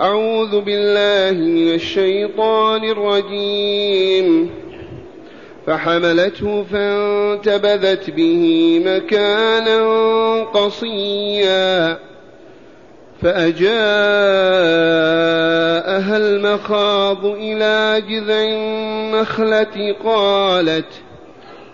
أعوذ بالله من الشيطان الرجيم. فحملته فانتبذت به مكانا قصيا. فأجاءها المخاض إلى جذع النخلة قالت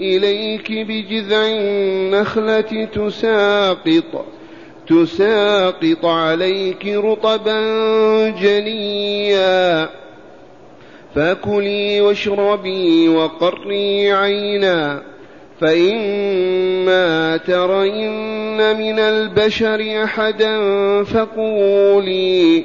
إليك بجذع النخلة تساقط تساقط عليك رطبا جنيا. فكلي واشربي وقري عينا فإما ترين من البشر أحدا فقولي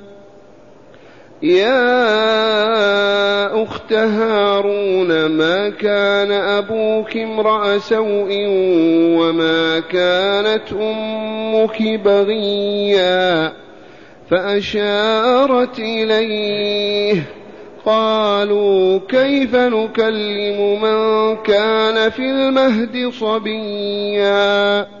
يا أخت هارون ما كان أبوك امرأ سوء وما كانت أمك بغيا؟ فأشارت إليه قالوا كيف نكلم من كان في المهد صبيا؟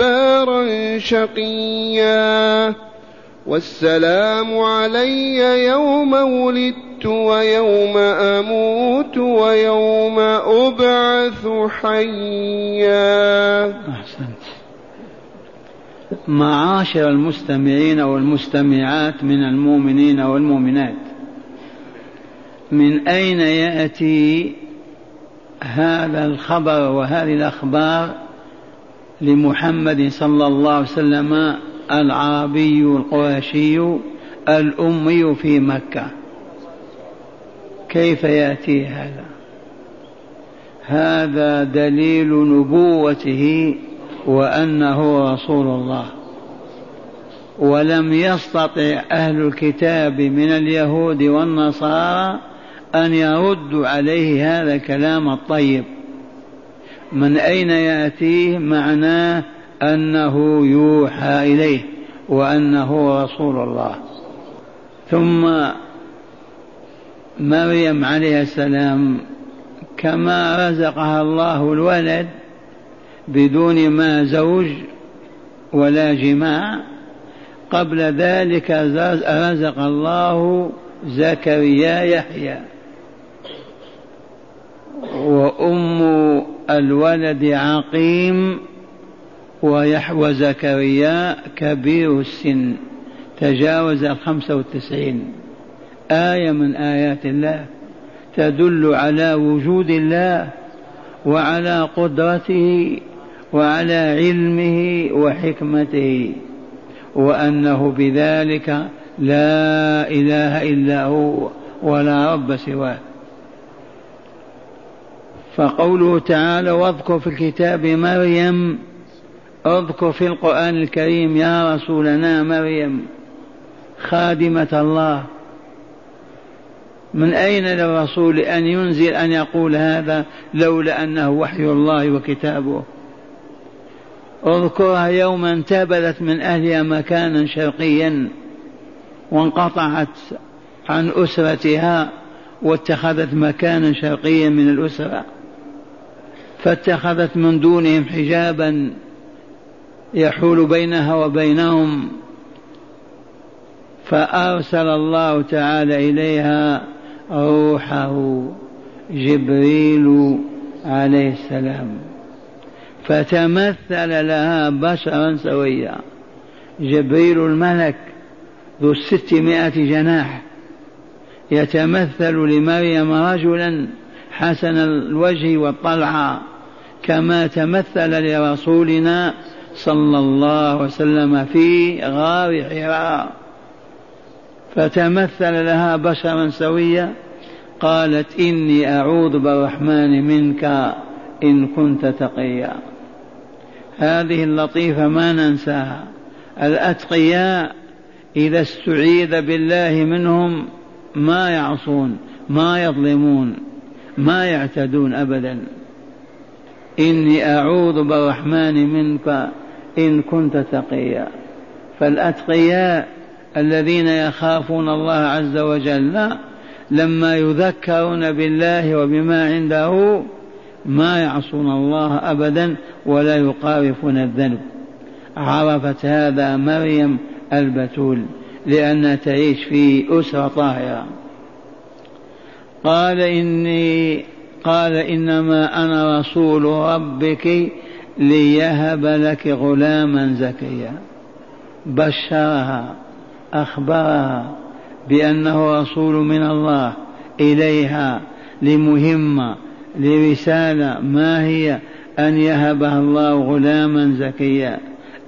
جبارا شقيا. والسلام علي يوم ولدت ويوم أموت ويوم أبعث حيا. أحسنت. معاشر المستمعين والمستمعات من المؤمنين والمؤمنات من أين يأتي هذا الخبر وهذه الأخبار لمحمد صلى الله عليه وسلم العربي القرشي الأمي في مكة. كيف يأتي هذا؟ هذا دليل نبوته وأنه رسول الله. ولم يستطع أهل الكتاب من اليهود والنصارى أن يردوا عليه هذا الكلام الطيب. من أين يأتيه معناه أنه يوحى إليه وأنه رسول الله. ثم مريم عليه السلام كما رزقها الله الولد بدون ما زوج ولا جماع قبل ذلك رزق الله زكريا يحيى. الولد عقيم ويحوى زكريا كبير السن. تجاوز الخمسة والتسعين آية من آيات الله تدل على وجود الله وعلى قدرته وعلى علمه وحكمته وأنه بذلك لا إله إلا هو ولا رب سواه. فقوله تعالى واذكر في الكتاب مريم اذكر في القرآن الكريم يا رسولنا مريم خادمة الله. من أين للرسول أن ينزل أن يقول هذا لولا أنه وحي الله وكتابه؟ اذكرها يوما انتبذت من أهلها مكانا شرقيا وانقطعت عن أسرتها واتخذت مكانا شرقيا من الأسرة. فاتخذت من دونهم حجابا يحول بينها وبينهم فأرسل الله تعالى إليها روحه جبريل عليه السلام. فتمثل لها بشرا سويا. جبريل الملك ذو الستمائة جناح يتمثل لمريم رجلا حسن الوجه والطلعة. كما تمثل لرسولنا صلى الله عليه وسلم في غار حراء. فتمثل لها بشرا سويا قالت إني أعوذ بالرحمن منك إن كنت تقيا. هذه اللطيفة ما ننساها. الأتقياء إذا استعيذ بالله منهم ما يعصون ما يظلمون ما يعتدون أبدا. إني أعوذ بالرحمن منك إن كنت تقيا. فالأتقياء الذين يخافون الله عز وجل لما يذكرون بالله وبما عنده ما يعصون الله أبدا ولا يقارفون الذنب. عرفت هذا مريم البتول لأنها تعيش في أسرة طاهرة. قال إني قال إنما أنا رسول ربك ليهب لك غلاما زكيا. بشرها أخبرها بأنه رسول من الله إليها لمهمة لرسالة ما هي أن يهبها الله غلاما زكيا.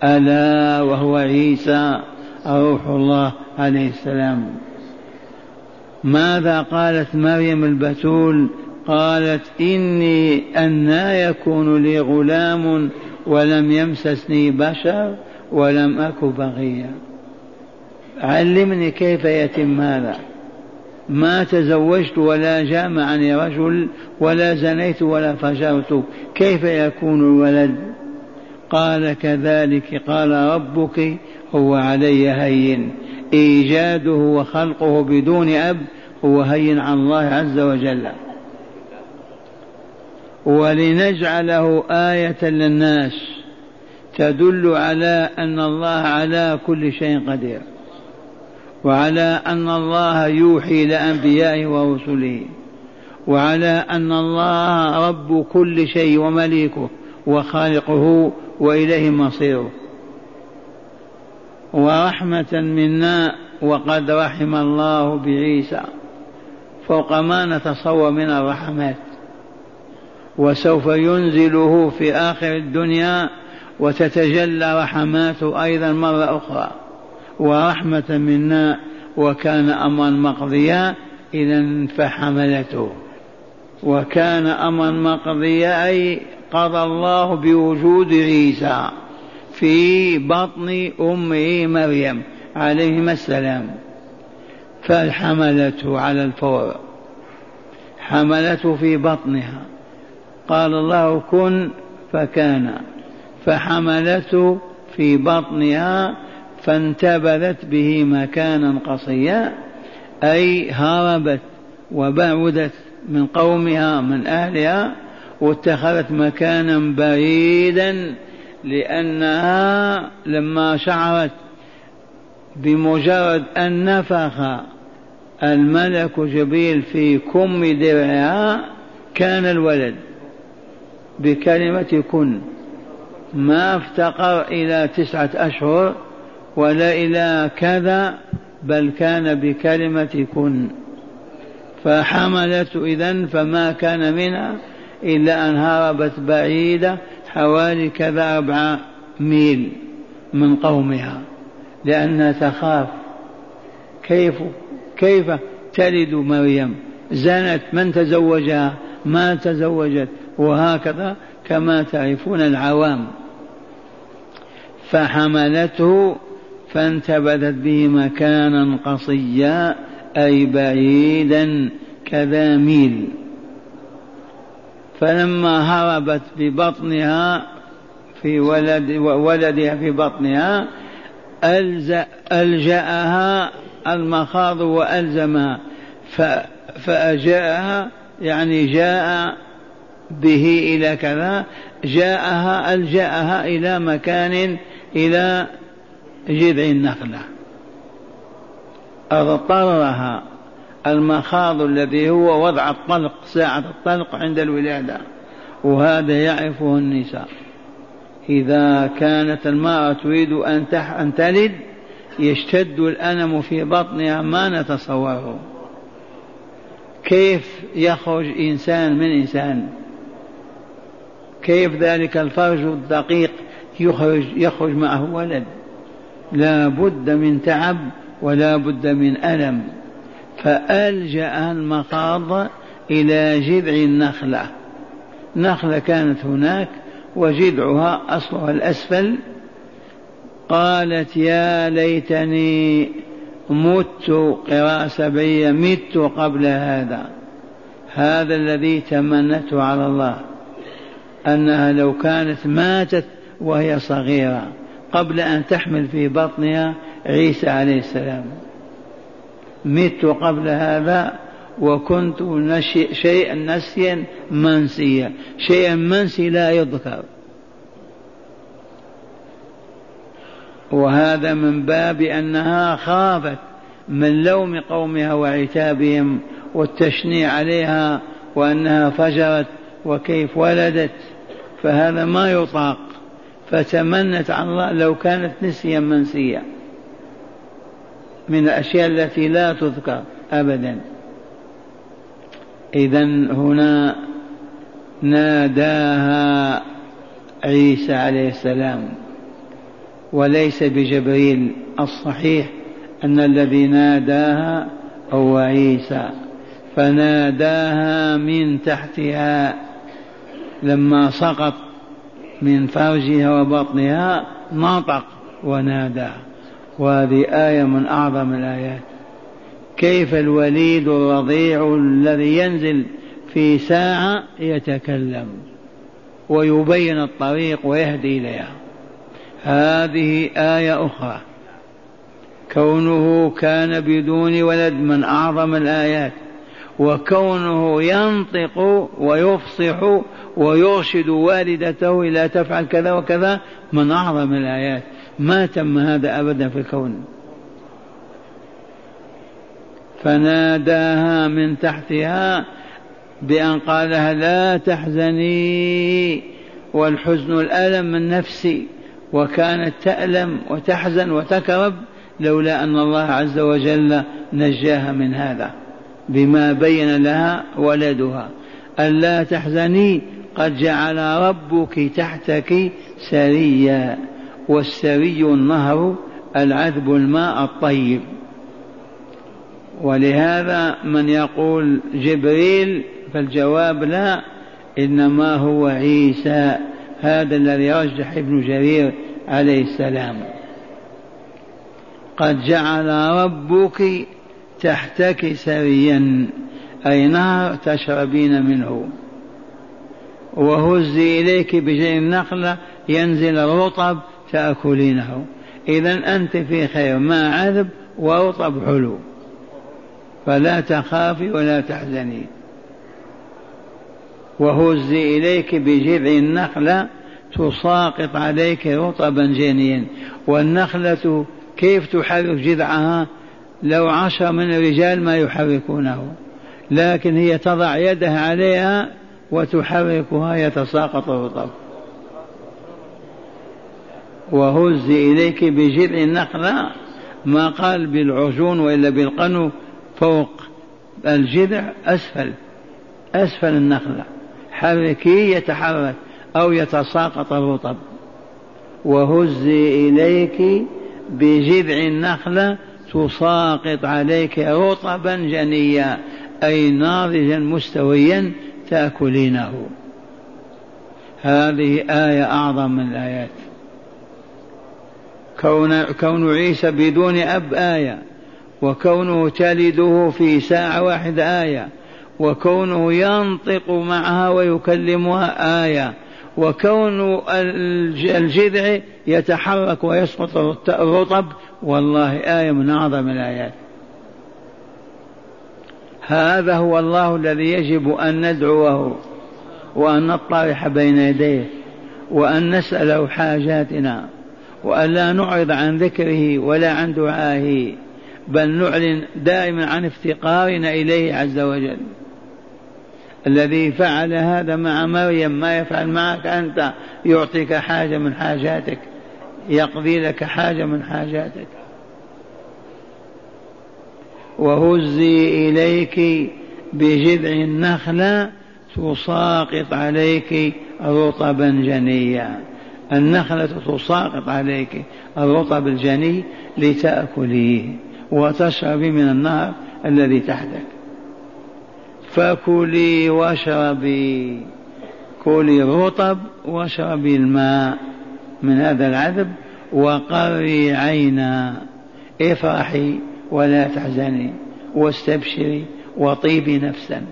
ألا وهو عيسى روح الله عليه السلام. ماذا قالت مريم البتول قالت إني أنا يكون لي غلام ولم يمسسني بشر ولم أك بغيا علمني كيف يتم هذا. ما تزوجت ولا جامعني رجل ولا زنيت ولا فجرت. كيف يكون الولد؟ قال كذلك قال ربك هو علي هين. إيجاده وخلقه بدون أب هو هين عن الله عز وجل. ولنجعله آية للناس تدل على أن الله على كل شيء قدير وعلى أن الله يوحي لأنبيائه ورسله وعلى أن الله رب كل شيء ومليكه وخالقه وإليه مصيره. ورحمة منا وقد رحم الله بعيسى فوق ما نتصور من الرحمات. وسوف ينزله في آخر الدنيا وتتجلى رحماته أيضا مرة أخرى. ورحمة منا وكان أمرا مقضيا إذا فحملته وكان أمرا مقضيا أي قضى الله بوجود عيسى في بطن أمه مريم عليهما السلام. فحملته على الفور حملته في بطنها. قال الله كن فكان فحملته في بطنها فانتبذت به مكانا قصيا أي هربت وبعدت من قومها من أهلها واتخذت مكانا بعيدا لأنها لما شعرت بمجرد أن نفخ الملك جبريل في كم درعها كان الولد. بكلمة كن. ما افتقر إلى تسعة أشهر ولا إلى كذا بل كان بكلمة كن. فحملته إذا فما كان منها إلا أن هربت بعيدة حوالي كذا أربعة ميل من قومها لأنها تخاف. كيف كيف تلد مريم؟ زنت من تزوجها؟ ما تزوجت؟ وهكذا كما تعرفون العوام. فحملته فانتبذت به مكانا قصيا أي بعيدا كذا ميل. فلما هربت ببطنها في ولد ولدها في بطنها ألجأها المخاض وألزمها. فأجاءها يعني جاء به إلى كذا جاءها ألجأها إلى مكان إلى جذع النخلة. اضطرها المخاض الذي هو وضع الطلق ساعة الطلق عند الولادة وهذا يعرفه النساء. إذا كانت المرأة تريد أن أن تلد يشتد الألم في بطنها ما نتصوره. كيف يخرج إنسان من إنسان؟ كيف ذلك الفرج الدقيق يخرج يخرج معه ولد؟ لا بد من تعب ولا بد من ألم. فألجأ المخاض إلى جذع النخلة. نخلة كانت هناك وجذعها أصلها الأسفل. قالت يا ليتني مت قراءة سبعية مت قبل هذا. هذا الذي تمنته على الله. أنها لو كانت ماتت وهي صغيرة قبل أن تحمل في بطنها عيسى عليه السلام. مت قبل هذا وكنت نشي شيئا نسيا منسيا. شيئا منسي لا يذكر. وهذا من باب أنها خافت من لوم قومها وعتابهم والتشنيع عليها وأنها فجرت وكيف ولدت. فهذا ما يطاق. فتمنت على الله لو كانت نسيا منسيا. من الأشياء التي لا تذكر أبدا. إذا هنا ناداها عيسى عليه السلام. وليس بجبريل. الصحيح أن الذي ناداها هو عيسى. فناداها من تحتها لما سقط من فرجها وبطنها نطق ونادى. وهذه آية من أعظم الآيات. كيف الوليد الرضيع الذي ينزل في ساعة يتكلم ويبين الطريق ويهدي إليها؟ هذه آية أخرى. كونه كان بدون ولد من أعظم الآيات. وكونه ينطق ويفصح ويرشد والدته إلى تفعل كذا وكذا من أعظم الآيات. ما تم هذا أبدا في الكون. فناداها من تحتها بأن قال لها لا تحزني والحزن الألم من نفسي وكانت تألم وتحزن وتكرب لولا أن الله عز وجل نجاها من هذا. بما بين لها ولدها. ألا تحزني قد جعل ربك تحتك سريا والسري النهر العذب الماء الطيب. ولهذا من يقول جبريل فالجواب لا إنما هو عيسى هذا الذي رجح ابن جرير عليه السلام. قد جعل ربك تحتك سريا أي نهر تشربين منه. وهزي إليك بجي النخلة ينزل الرطب تأكلينه. اذا أنت في خير ما عذب ورطب حلو. فلا تخافي ولا تحزني. وهزي إليك بجذع النخلة تساقط عليك رطبا جنيا. والنخلة كيف تحرك جذعها؟ لو عشر من الرجال ما يحركونه لكن هي تضع يدها عليها وتحركها يتساقط الرطب وهزي إليك بجذع النخلة ما قال بالعجون وإلا بالقنو فوق الجذع أسفل أسفل النخلة. حركي يتحرك أو يتساقط الرطب وهزي إليك بجذع النخلة تساقط عليك رطبا جنيا أي ناضجا مستويا تأكلينه. هذه آية أعظم من الآيات. كون, كون عيسى بدون أب آية وكونه تلده في ساعة واحدة آية وكونه ينطق معها ويكلمها آية وكون الجذع يتحرك ويسقط الرطب والله آية من أعظم الآيات. هذا هو الله الذي يجب أن ندعوه وأن نطرح بين يديه وأن نسأله حاجاتنا وأن لا نعرض عن ذكره ولا عن دعائه بل نعلن دائما عن افتقارنا إليه عز وجل. الذي فعل هذا مع مريم ما يفعل معك أنت يعطيك حاجة من حاجاتك يقضي لك حاجة من حاجاتك. وهزي إليك بجذع النخلة تساقط عليك رطبا جنيا. النخلة تساقط عليك الرطب الجني لتأكليه وتشربي من النهر الذي تحتك. فكلي واشربي كلي الرطب واشربي الماء من هذا العذب وقري عينا افرحي ولا تحزني واستبشري وطيبي نفسا.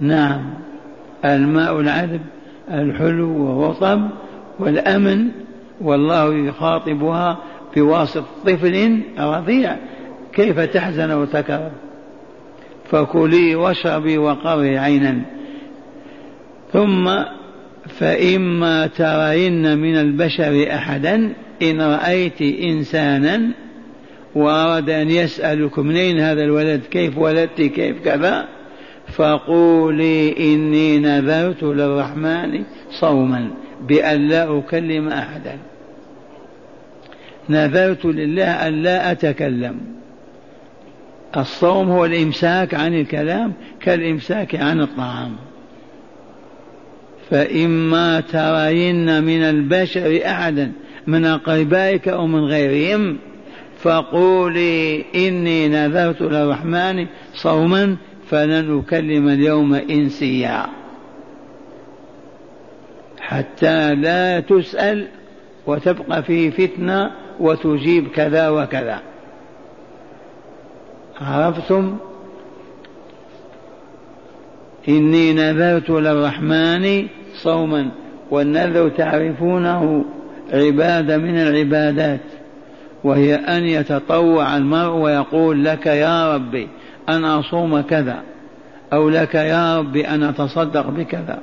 نعم الماء العذب الحلو والرطب والأمن والله يخاطبها بواسطة طفل رضيع كيف تحزن وتكره؟ فكلي واشربي وقري عينا. ثم فإما ترين من البشر أحدا إن رأيت إنسانا وأراد أن يسألك منين هذا الولد؟ كيف ولدت كيف كذا؟ فقولي إني نذرت للرحمن صوما بأن لا أكلم أحدا. نذرت لله أن لا أتكلم. الصوم هو الإمساك عن الكلام كالإمساك عن الطعام. فإما ترين من البشر أحدا من أقربائك أو من غيرهم فقولي إني نذرت للرحمن صوما فلن أكلم اليوم إنسيا. حتى لا تسأل وتبقى في فتنة وتجيب كذا وكذا. عرفتم؟ إني نذرت للرحمن صوما والنذر تعرفونه عبادة من العبادات وهي أن يتطوع المرء ويقول لك يا ربي أن أصوم كذا أو لك يا ربي أن أتصدق بكذا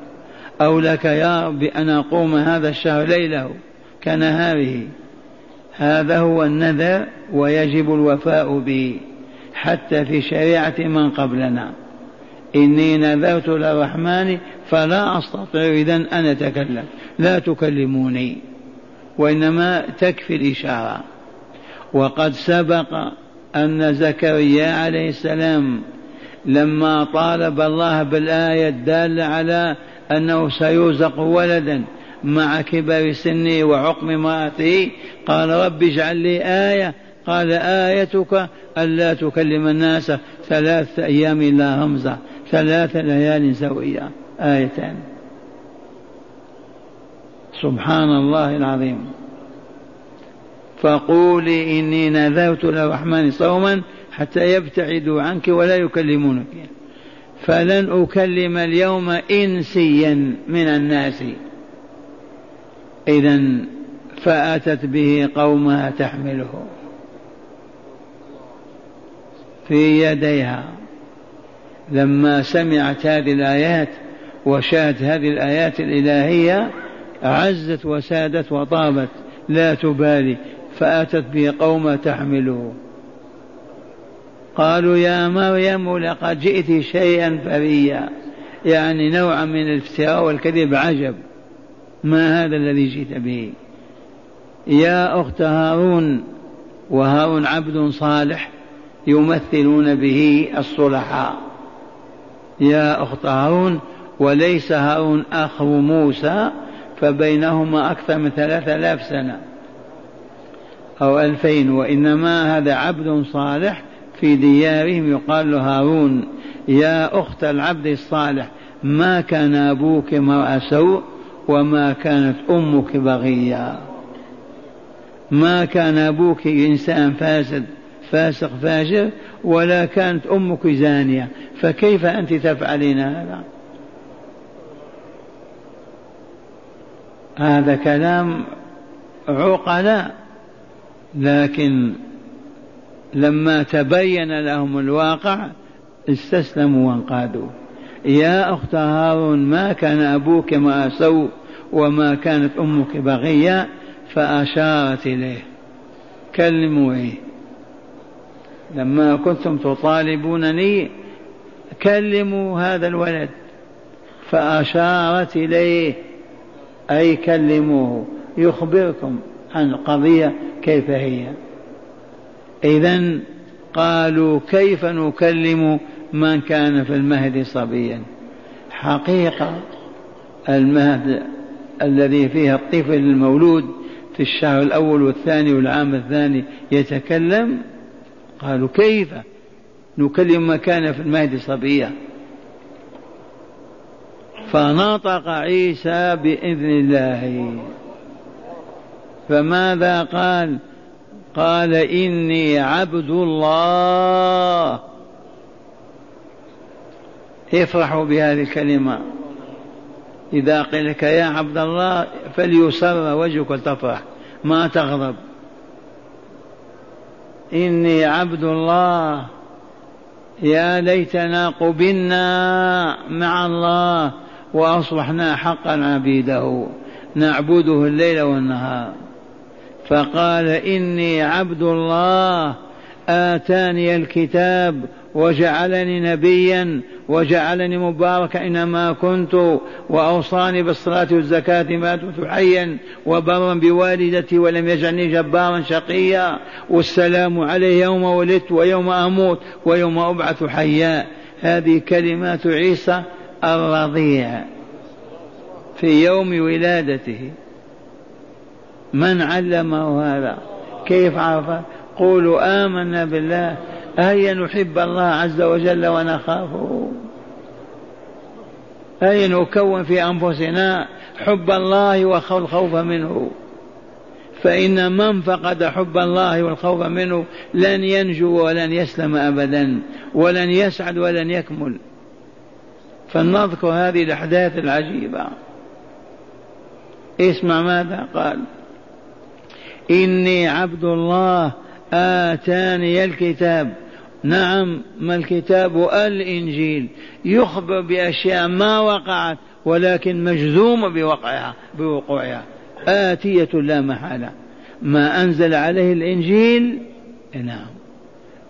أو لك يا ربي أن أقوم هذا الشهر ليله كنهاره. هذا هو النذر ويجب الوفاء به. حتى في شريعة من قبلنا. إني نذرت للرحمن فلا أستطيع إذا أن أتكلم. لا تكلموني وإنما تكفي الإشارة. وقد سبق أن زكريا عليه السلام لما طالب الله بالآية الدالة على أنه سيرزق ولدا مع كبر سنه وعقم امرأته قال رب اجعل لي آية قال آيتك ألا تكلم الناس ثلاثة أيام إلا همزة ثلاث ليال سوية. آيتان سبحان الله العظيم. فقولي إني نذرت للرحمن صوما حتى يبتعدوا عنك ولا يكلمونك. فلن أكلم اليوم إنسيا من الناس. إذا فأتت به قومها تحمله. في يديها. لما سمعت هذه الآيات وشاهدت هذه الآيات الإلهية عزت وسادت وطابت لا تبالي فأتت به قوم تحمله. قالوا يا مريم لقد جئت شيئا فريا. يعني نوعا من الافتراء والكذب عجب. ما هذا الذي جئت به؟ يا أخت هارون وهارون عبد صالح يمثلون به الصلحاء. يا أخت هارون وليس هارون أخو موسى فبينهما أكثر من ثلاثة آلاف سنة أو ألفين وإنما هذا عبد صالح في ديارهم. يقال له هارون يا أخت العبد الصالح ما كان أبوك امرأ سوء وما كانت أمك بغيا ما كان أبوك إنسان فاسد فاسق فاجر ولا كانت أمك زانية فكيف أنت تفعلين هذا؟ هذا كلام عقلاء لكن لما تبين لهم الواقع استسلموا وانقادوا. يا أخت هارون ما كان أبوك ما سوء وما كانت أمك بغية فأشارت إليه. كلموا إيه؟ لما كنتم تطالبونني كلموا هذا الولد. فأشارت إليه أي كلموه. يخبركم عن القضية كيف هي. إذا قالوا كيف نكلم من كان في المهد صبيا. حقيقة المهد الذي فيها الطفل المولود في الشهر الأول والثاني والعام الثاني يتكلم قالوا كيف؟ نكلم من كان في المهد صبيا فنطق عيسى بإذن الله. فماذا قال؟ قال إني عبد الله. افرحوا بهذه الكلمة. إذا قيل لك يا عبد الله فليسر وجهك وتفرح ما تغضب. إني عبد الله. يا ليتنا قبلنا مع الله وأصبحنا حقا عبيده. نعبده الليل والنهار. فقال إني عبد الله. آتاني الكتاب وجعلني نبيا وجعلني مباركا اينما كنت وأوصاني بالصلاة والزكاة ما دمت حيا وبرا بوالدتي ولم يجعلني جبارا شقيا والسلام علي يوم ولدت ويوم أموت ويوم أبعث حيا. هذه كلمات عيسى الرضيع في يوم ولادته. من علمه هذا؟ كيف عرف قولوا آمنا بالله هيا نحب الله عز وجل ونخافه؟ هيا نكون في أنفسنا حب الله والخوف منه؟ فإن من فقد حب الله والخوف منه لن ينجو ولن يسلم أبدا ولن يسعد ولن يكمل. فلنذكر هذه الأحداث العجيبة. اسمع ماذا قال. إني عبد الله آتاني الكتاب. نعم ما الكتاب؟ الإنجيل. يخبر بأشياء ما وقعت ولكن مجزوم بوقعها بوقوعها. آتية لا محالة. ما أنزل عليه الإنجيل؟ نعم.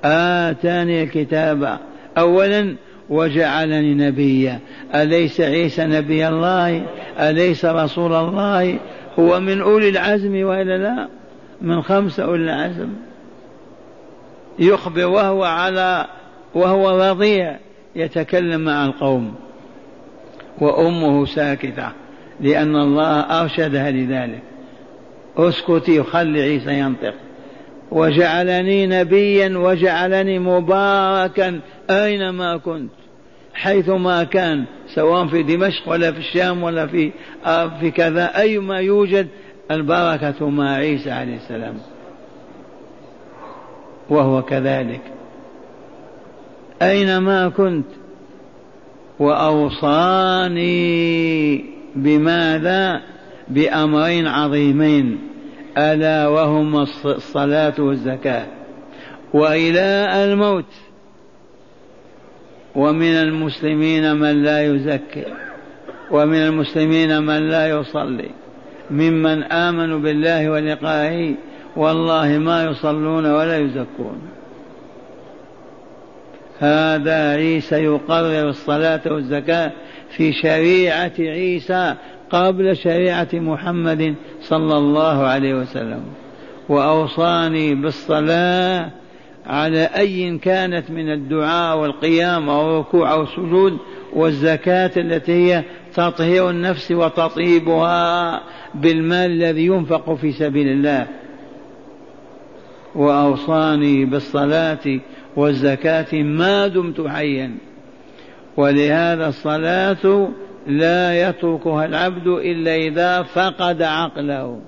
آتاني الكتاب. أولا وجعلني نبيا. أليس عيسى نبي الله؟ أليس رسول الله؟ هو من أولي العزم وإلا لا؟ من خمسة أولي العزم. يخبر وهو على وهو رضيع يتكلم مع القوم. وأمه ساكتة لأن الله أرشدها لذلك. اسكتي وخلي عيسى ينطق. وجعلني نبيا وجعلني مباركا أينما كنت. حيثما كان سواء في دمشق ولا في الشام ولا في في كذا أيما يوجد البركة مع عيسى عليه السلام. وهو كذلك. أينما كنت وأوصاني بماذا؟ بأمرين عظيمين. ألا وهما الصلاة والزكاة. وإلى الموت. ومن المسلمين من لا يزكي. ومن المسلمين من لا يصلي. ممن آمنوا بالله ولقائه والله ما يصلون ولا يزكون. هذا عيسى يقرر الصلاة والزكاة في شريعة عيسى قبل شريعة محمد صلى الله عليه وسلم. وأوصاني بالصلاة على أي كانت من الدعاء والقيام أو الركوع أو السجود والزكاة التي هي تطهير النفس وتطيبها بالمال الذي ينفق في سبيل الله. وأوصاني بالصلاة والزكاة ما دمت حيا. ولهذا الصلاة لا يتركها العبد إلا إذا فقد عقله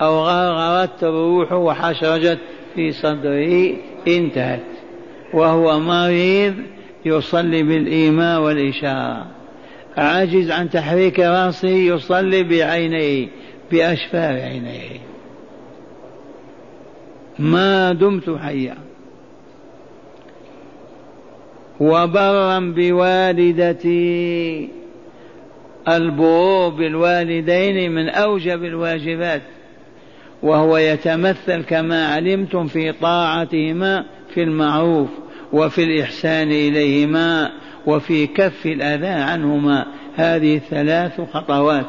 أو غرغرت الروح وحشرجت في صدره انتهت. وهو مريض يصلي بالإيماء والإشارة. عاجز عن تحريك رأسه يصلي بعينيه بأشفار عينيه. ما دمت حيا. وبرا بوالدتي البرور بالوالدين من أوجب الواجبات وهو يتمثل كما علمتم في طاعتهما في المعروف وفي الإحسان إليهما وفي كف الأذى عنهما. هذه ثلاث خطوات.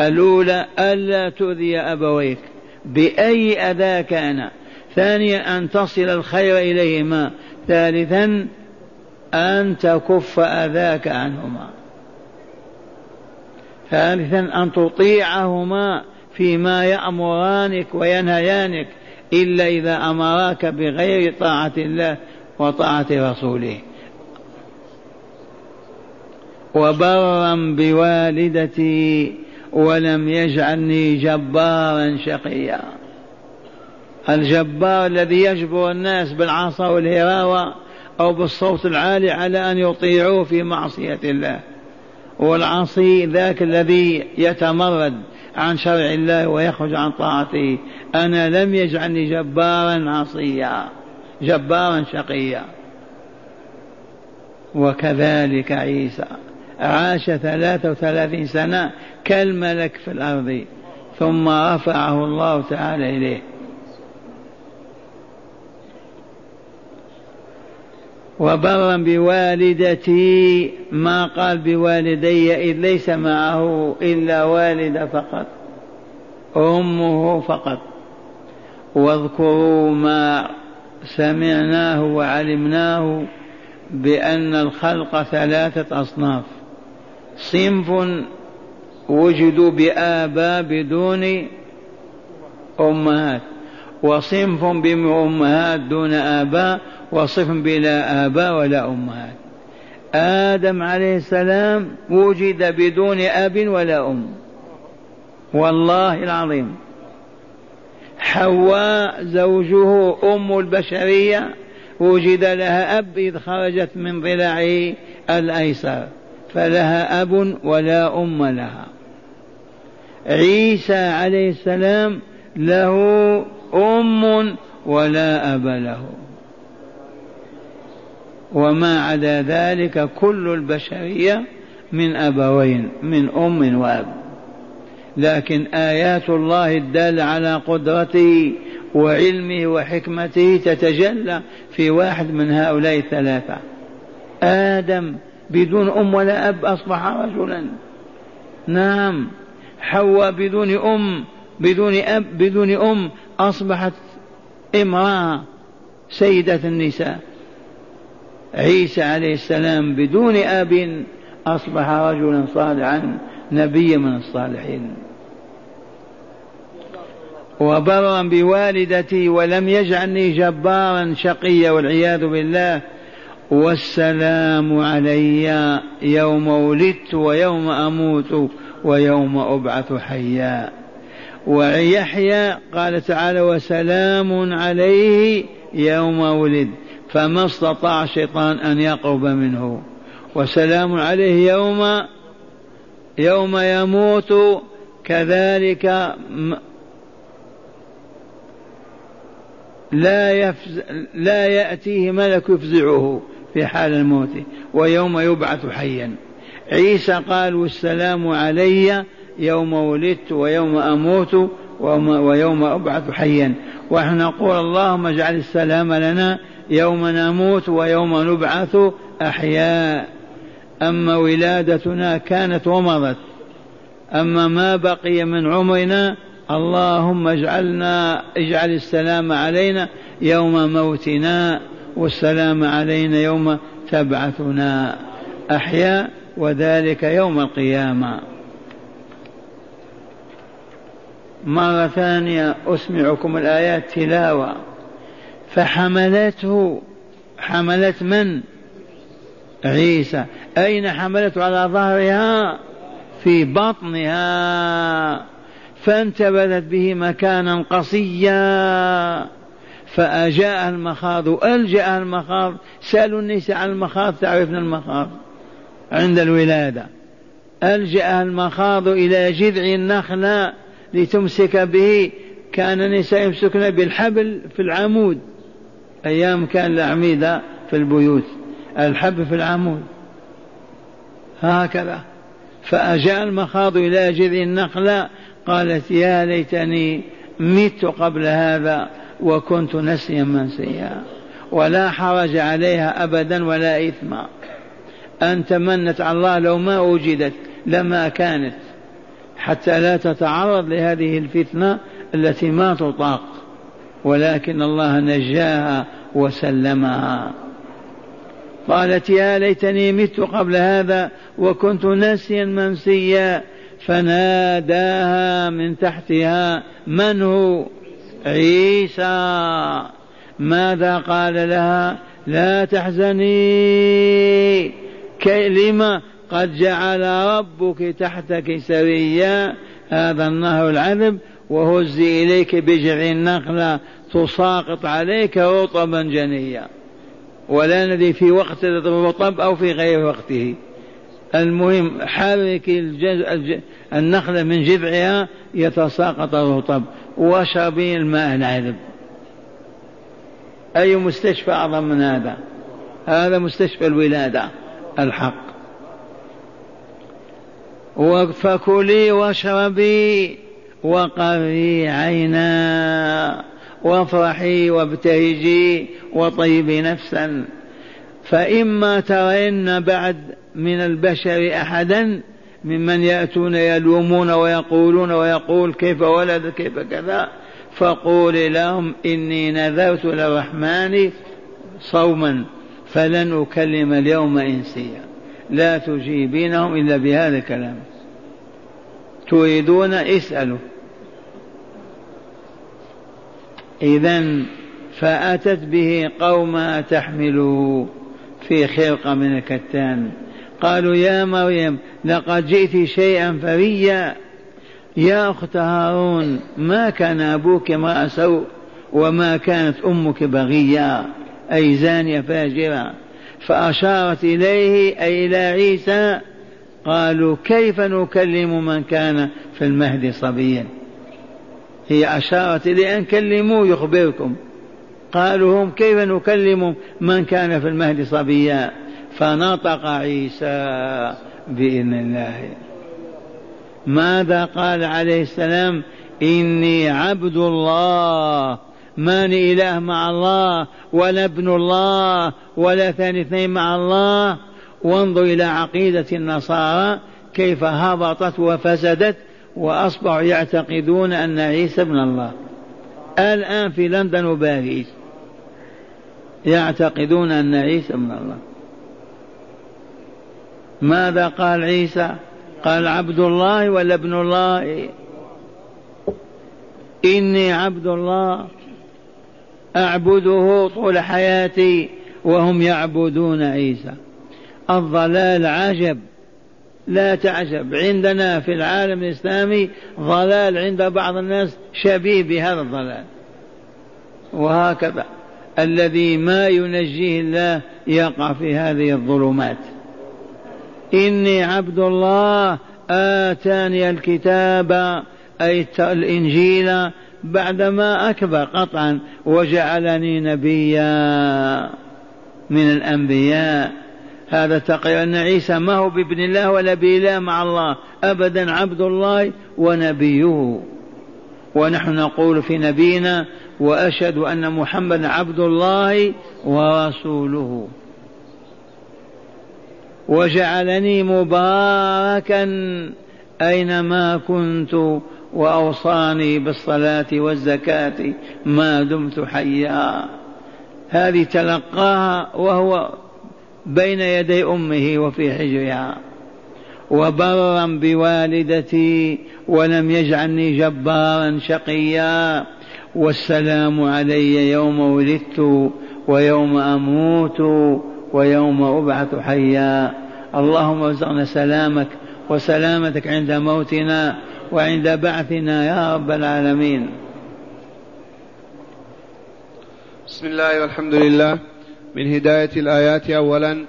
الأولى ألا تؤذي أبويك بأي أذى كان. ثانيا أن تصل الخير إليهما. ثالثا أن تكف أذاك عنهما. ثالثا أن تطيعهما فيما يأمرانك وينهيانك إلا إذا أمراك بغير طاعة الله وطاعة رسوله. وبرا بوالدتي ولم يجعلني جبارا شقيا. الجبار الذي يجبر الناس بالعصا والهراوة أو بالصوت العالي على أن يطيعوه في معصية الله. والعصي ذاك الذي يتمرد عن شرع الله ويخرج عن طاعته. أنا لم يجعلني جبارا عصيا جبارا شقيا. وكذلك عيسى عاش ثلاثة وثلاثين سنة كالملك في الأرض ثم رفعه الله تعالى إليه. وبرا بوالدتي ما قال بوالدي إذ ليس معه إلا والدة فقط أمه فقط. واذكروا ما سمعناه وعلمناه بأن الخلق ثلاثة أصناف. صنف وجدوا بآباء بدون أمهات وصنف بأمهات دون آباء وصف بلا آباء ولا أمهات. آدم عليه السلام وجد بدون أب ولا أم. والله العظيم. حواء زوجه أم البشرية وجد لها أب إذ خرجت من ضلعه الأيسر. فلها أب ولا أم لها. عيسى عليه السلام له أم ولا أب له. وما عدا ذلك كل البشرية من أبوين من أم وأب. لكن آيات الله الدالة على قدرته وعلمه وحكمته تتجلى في واحد من هؤلاء الثلاثة. آدم بدون أم ولا أب أصبح رجلا. نعم حواء بدون أم بدون أب بدون أم أصبحت امرأة سيدة النساء. عيسى عليه السلام بدون أب أصبح رجلا صالحا نبيا من الصالحين. وبرا بوالدتي ولم يجعلني جبارا شقيا والعياذ بالله. والسلام علي يوم ولدت ويوم أموت ويوم أبعث حيا. ويحيى قال تعالى وسلام عليه يوم ولد فما استطاع الشيطان أن يقرب منه. وسلام عليه يوم يوم يموت كذلك لا يفز لا يأتيه ملك يفزعه في حال الموت ويوم يبعث حيا. عيسى قال والسلام علي يوم ولدت ويوم أموت ويوم أبعث حيا. ونحن نقول اللهم اجعل السلام لنا يوم نموت ويوم نبعث أحياء. أما ولادتنا كانت ومضت. أما ما بقي من عمرنا اللهم اجعلنا اجعل السلام علينا يوم موتنا والسلام علينا يوم تبعثنا. أحياء وذلك يوم القيامة. مرة ثانية أسمعكم الآيات تلاوة. فحملته حملت من؟ عيسى. أين حملته؟ على ظهرها في بطنها. فانتبذت به مكانا قصيا. فأجاء المخاض. ألجأ المخاض. سألوا النساء عن المخاض تعرفن المخاض؟ عند الولادة. ألجأ المخاض إلى جذع النخلة لتمسك به. كان النساء يمسكن بالحبل في العمود. أيام كان الأعمدة في البيوت الحب في العمود. هكذا. فأجاء المخاض إلى جذع النخلة قالت يا ليتني مت قبل هذا وكنت نسيا منسيا ولا حرج عليها أبدا ولا إثم. أن تمنت على الله لو ما وجدت لما كانت. حتى لا تتعرض لهذه الفتنة التي ما تطاق. ولكن الله نجاها وسلمها. قالت يا ليتني مت قبل هذا وكنت ناسيا منسيا فناداها من تحتها من هو؟ عيسى. ماذا قال لها؟ لا تحزني. لما؟ قد جعل ربك تحتك سريا. هذا النهر العذب وهزي إليك بجع النخلة تساقط عليك رطبا جنيا. ولا ندري في وقت الرطب أو في غير وقته. المهم حرك النخلة من جذعها يتساقط الرطب. واشربي الماء العذب. أي مستشفى أعظم من هذا؟ هذا مستشفى الولادة. الحق. فكلي واشربي. وقري عينا وافرحي وابتهجي وطيبي نفسا. فإما ترين بعد من البشر أحدا ممن يأتون يلومون ويقولون ويقول كيف ولد كيف كذا. فقول لهم إني نذرت للرحمن صوما فلن أكلم اليوم إنسيا. لا تجيبينهم إلا بهذا الكلام. تريدون اسألوا. إذا فأتت به قومها تحمله في خرقة من الكتان. قالوا يا مريم لقد جئت شيئا فريا. يا أخت هارون ما كان أبوك امرأ سوء وما كانت أمك بغيا؟ أي زانية فاجرة. فأشارت إليه أي إلى عيسى قالوا كيف نكلم من كان في المهد صبيا؟ هي أشارت إلى أن كلموا يخبركم. قالوا هم كيف نكلم من كان في المهد صبيا؟ فنطق عيسى بإذن الله. ماذا قال عليه السلام؟ إني عبد الله. ماني إله مع الله ولا ابن الله ولا ثاني اثنين مع الله. وانظر إلى عقيدة النصارى كيف هبطت وفسدت. وأصبحوا يعتقدون أن عيسى ابن الله. الآن في لندن وباريس يعتقدون أن عيسى ابن الله. ماذا قال عيسى؟ قال عبد الله ولا ابن الله؟ إني عبد الله. أعبده طول حياتي وهم يعبدون عيسى. الضلال عجب. لا تعجب عندنا في العالم الإسلامي ضلال عند بعض الناس شبيه بهذا الضلال. وهكذا الذي ما ينجيه الله يقع في هذه الظلمات. إني عبد الله آتاني الكتاب أي الإنجيل بعدما أكبر قطعا وجعلني نبيا من الأنبياء. هذا تقرير أن عيسى ما هو بابن الله ولا بإله مع الله. أبدا عبد الله ونبيه. ونحن نقول في نبينا وأشهد أن محمدا عبد الله ورسوله. وجعلني مباركا أينما كنت وأوصاني بالصلاة والزكاة ما دمت حيا. هذه تلقاها وهو بين يدي أمه وفي حجرها وبرا بوالدتي ولم يجعلني جبارا شقيا. والسلام علي يوم ولدت ويوم أموت ويوم أبعث حيا. اللهم ارزقنا سلامك وسلامتك عند موتنا وعند بعثنا يا رب العالمين. بسم الله والحمد لله. من هداية الآيات أولا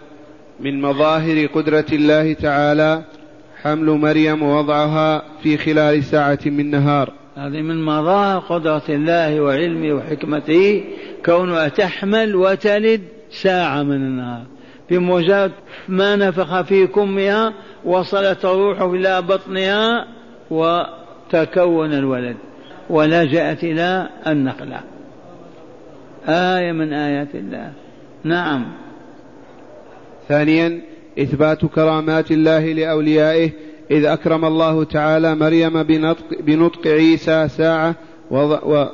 من مظاهر قدرة الله تعالى حمل مريم ووضعها في خلال ساعة من نهار. هذه من مظاهر قدرة الله وعلمه وحكمته كونها تحمل وتلد ساعة من النهار. بمجرد ما نفخ في كمها وصلت الروح إلى بطنها وتكون الولد ولجأت إلى النخلة. آية من آيات الله. نعم. ثانيا إثبات كرامات الله لأوليائه إذ أكرم الله تعالى مريم بنطق, بنطق عيسى ساعة وضع و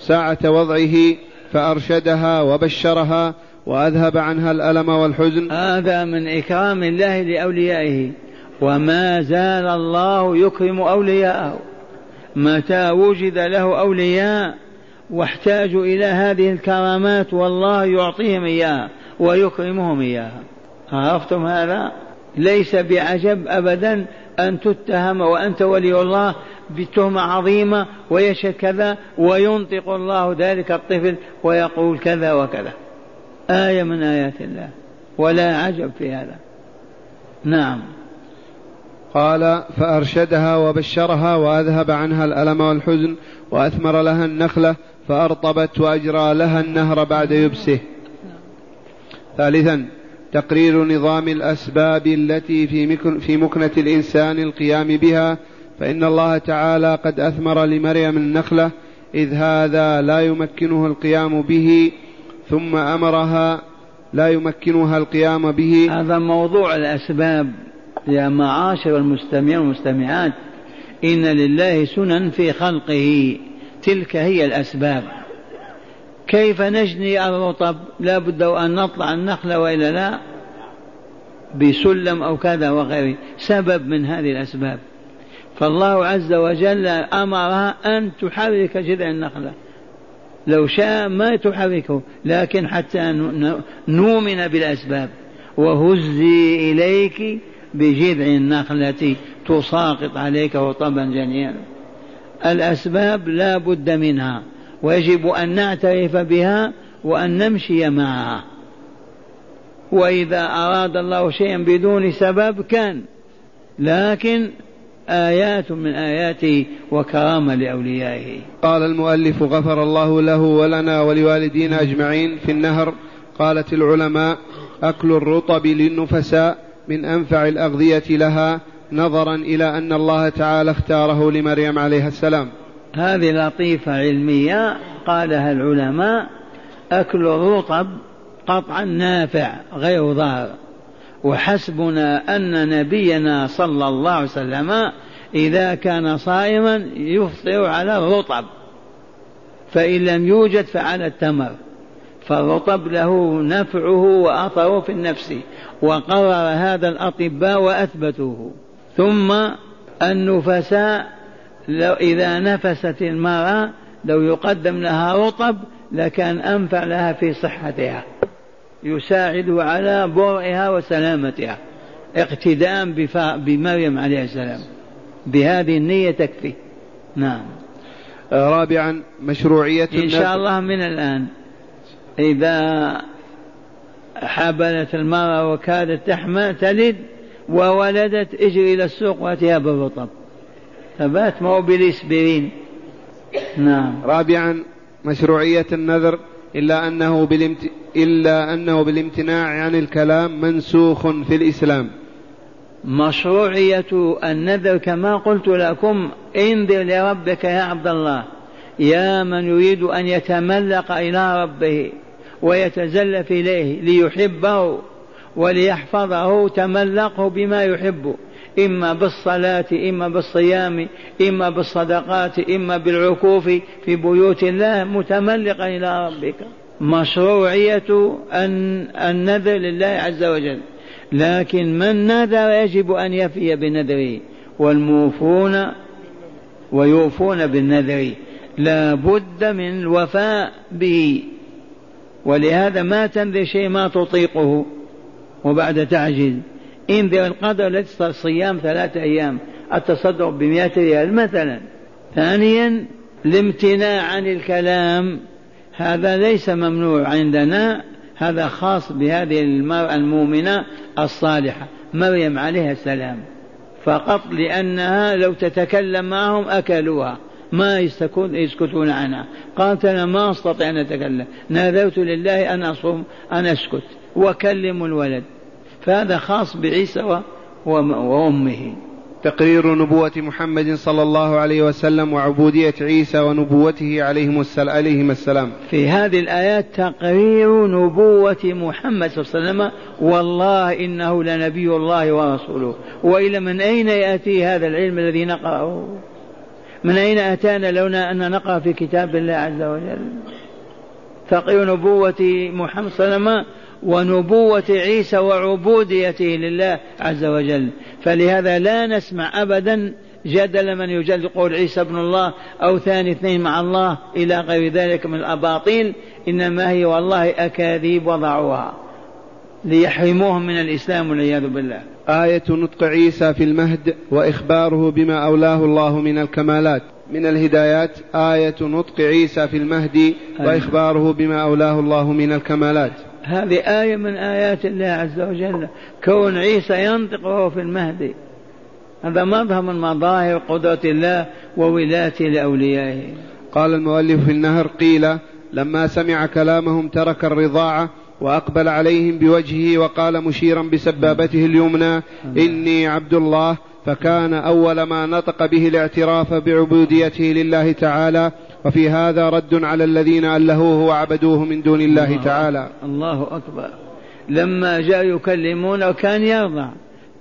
ساعة وضعه فأرشدها وبشرها وأذهب عنها الألم والحزن. هذا من إكرام الله لأوليائه. وما زال الله يكرم أولياءه. متى وجد له أولياء؟ واحتاجوا إلى هذه الكرامات والله يعطيهم إياها ويكرمهم إياها. عرفتم هذا؟ ليس بعجب أبدا أن تتهم وأنت ولي الله بتهمة عظيمة ويشهد كذا وينطق الله ذلك الطفل ويقول كذا وكذا. آية من آيات الله. ولا عجب في هذا. نعم. قال فأرشدها وبشرها وأذهب عنها الألم والحزن وأثمر لها النخلة فأرطبت وأجرى لها النهر بعد يبسه. ثالثا تقرير نظام الأسباب التي في, في مكنة الإنسان القيام بها فإن الله تعالى قد أثمر لمريم النخلة إذ هذا لا يمكنه القيام به ثم أمرها لا يمكنها القيام به. هذا موضوع الأسباب يا معاشر المستمعين والمستمعات. إن لله سنن في خلقه. تلك هي الأسباب. كيف نجني الرطب؟ لا بد أن نطلع النخلة وإلا لا بسلم أو كذا وغيره. سبب من هذه الأسباب. فالله عز وجل أمرها أن تحرك جذع النخلة. لو شاء ما تحركه لكن حتى نؤمن بالأسباب. وهزي إليك بجذع النخلة تساقط عليك رطبا جنيا الأسباب لا بد منها ويجب أن نعترف بها وأن نمشي معها. وإذا أراد الله شيئا بدون سبب كان لكن آيات من آياته وكرامة لأوليائه. قال المؤلف غفر الله له ولنا ولوالدينا أجمعين في النهر. قالت العلماء أكل الرطب للنفساء من أنفع الأغذية لها نظرا إلى أن الله تعالى اختاره لمريم عليها السلام. هذه لطيفة علمية قالها العلماء أكل الرطب قطعا نافع غير ضار وحسبنا أن نبينا صلى الله عليه وسلم إذا كان صائما يفطر على الرطب فإن لم يوجد فعلى التمر. فالرطب له نفعه وأثره في النفس وقرر هذا الأطباء وأثبتوه. ثم النفساء لو إذا نفست المرأة لو يقدم لها رطب لكان أنفع لها في صحتها يساعد على برئها وسلامتها. اقتداء بمريم عليه السلام. بهذه النية تكفي. نعم. رابعا مشروعية إن شاء الله من الآن. إذا حبلت المرأة وكادت تحمى تلد وولدت اجري إلى السوق وأتيها بالرطب. ثبات ما هو بالإسبرين. نعم. رابعا مشروعية النذر إلا أنه بالامت... إلا أنه بالامتناع عن الكلام منسوخ في الإسلام. مشروعية النذر كما قلت لكم انذر لربك يا عبد الله. يا من يريد أن يتملق إلى ربه ويتزلف إليه ليحبه. وليحفظه تملقه بما يحب إما بالصلاة إما بالصيام إما بالصدقات إما بالعكوف في بيوت الله متملقا إلى ربك. مشروعية النذر لله عز وجل. لكن من نذر يجب أن يفي بنذره. والموفون ويوفون بالنذر. لا بد من الوفاء به. ولهذا ما تنذر شيء ما تطيقه. وبعد تعجز انذر القدر التي صيام ثلاثة أيام التصدق بمئة ريال مثلا. ثانيا الامتناع عن الكلام. هذا ليس ممنوع عندنا هذا خاص بهذه المرأة المؤمنة الصالحة مريم عليها السلام. فقط لأنها لو تتكلم معهم أكلوها ما يسكتون عنها. قالت أنا ما أستطيع أن أتكلم. نذرت لله أن أصوم أن أسكت. وكلموا الولد. فهذا خاص بعيسى وأمه. تقرير نبوة محمد صلى الله عليه وسلم وعبودية عيسى ونبوته عليهم عليهما السلام. في هذه الآيات تقرير نبوة محمد صلى الله عليه وسلم والله إنه لنبي الله ورسوله. وإلى من أين يأتي هذا العلم الذي نقرأه؟ من أين أتانا لولا أن نقرأ في كتاب الله عز وجل؟ تقرير نبوة محمد صلى الله عليه وسلم ونبوة عيسى وعبوديته لله عز وجل. فلهذا لا نسمع أبدا جدل من يجدل قول عيسى ابن الله أو ثاني اثنين مع الله إلى غير ذلك من الأباطيل. إنما هي والله أكاذيب وضعوها. ليحرموهم من الإسلام والعياذ بالله. آية نطق عيسى في المهد وإخباره بما أولاه الله من الكمالات. من الهدايات آية نطق عيسى في المهد وإخباره بما أولاه الله من الكمالات. هذه آية من آيات الله عز وجل. كون عيسى ينطق وهو في المهدي. هذا مظهر من مظاهر قدرة الله وولايته لأوليائه. قال المؤلف في النهر قيل لما سمع كلامهم ترك الرضاعة وأقبل عليهم بوجهه وقال مشيرا بسبابته اليمنى إني عبد الله فكان أول ما نطق به الاعتراف بعبوديته لله تعالى وفي هذا رد على الذين ألهوه وعبدوه من دون الله, الله تعالى. الله أكبر. لما جاء يكلمونه كان يرضع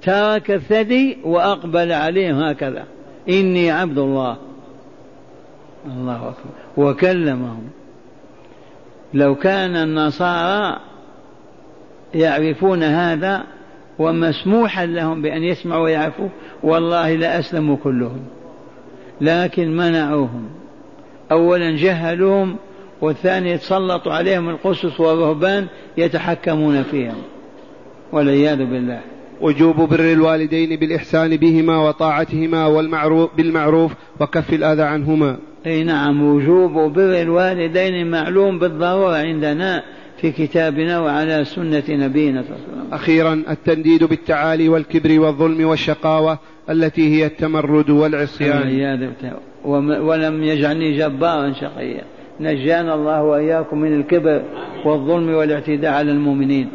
ترك الثدي وأقبل عليهم هكذا. إني عبد الله. الله أكبر. وكلمهم. لو كان النصارى يعرفون هذا ومسموحا لهم بأن يسمعوا ويعرفوا والله لأسلموا كلهم. لكن منعوهم. أولا جهلوهم والثاني تسلطوا عليهم القسس والرهبان يتحكمون فيهم. والعياذ بالله. وجوب بر الوالدين بالإحسان بهما وطاعتهما والمعروف بالمعروف وكف الأذى عنهما. أي نعم وجوب بر الوالدين معلوم بالضرورة عندنا في كتابنا وعلى سنة نبينا صلى الله عليه وسلم. أخيرا التنديد بالتعالي والكبر والظلم والشقاوة التي هي التمرد والعصيان. ولم يجعلني جبارا شقيا. نجانا الله وإياكم من الكبر والظلم والإعتداء على المؤمنين.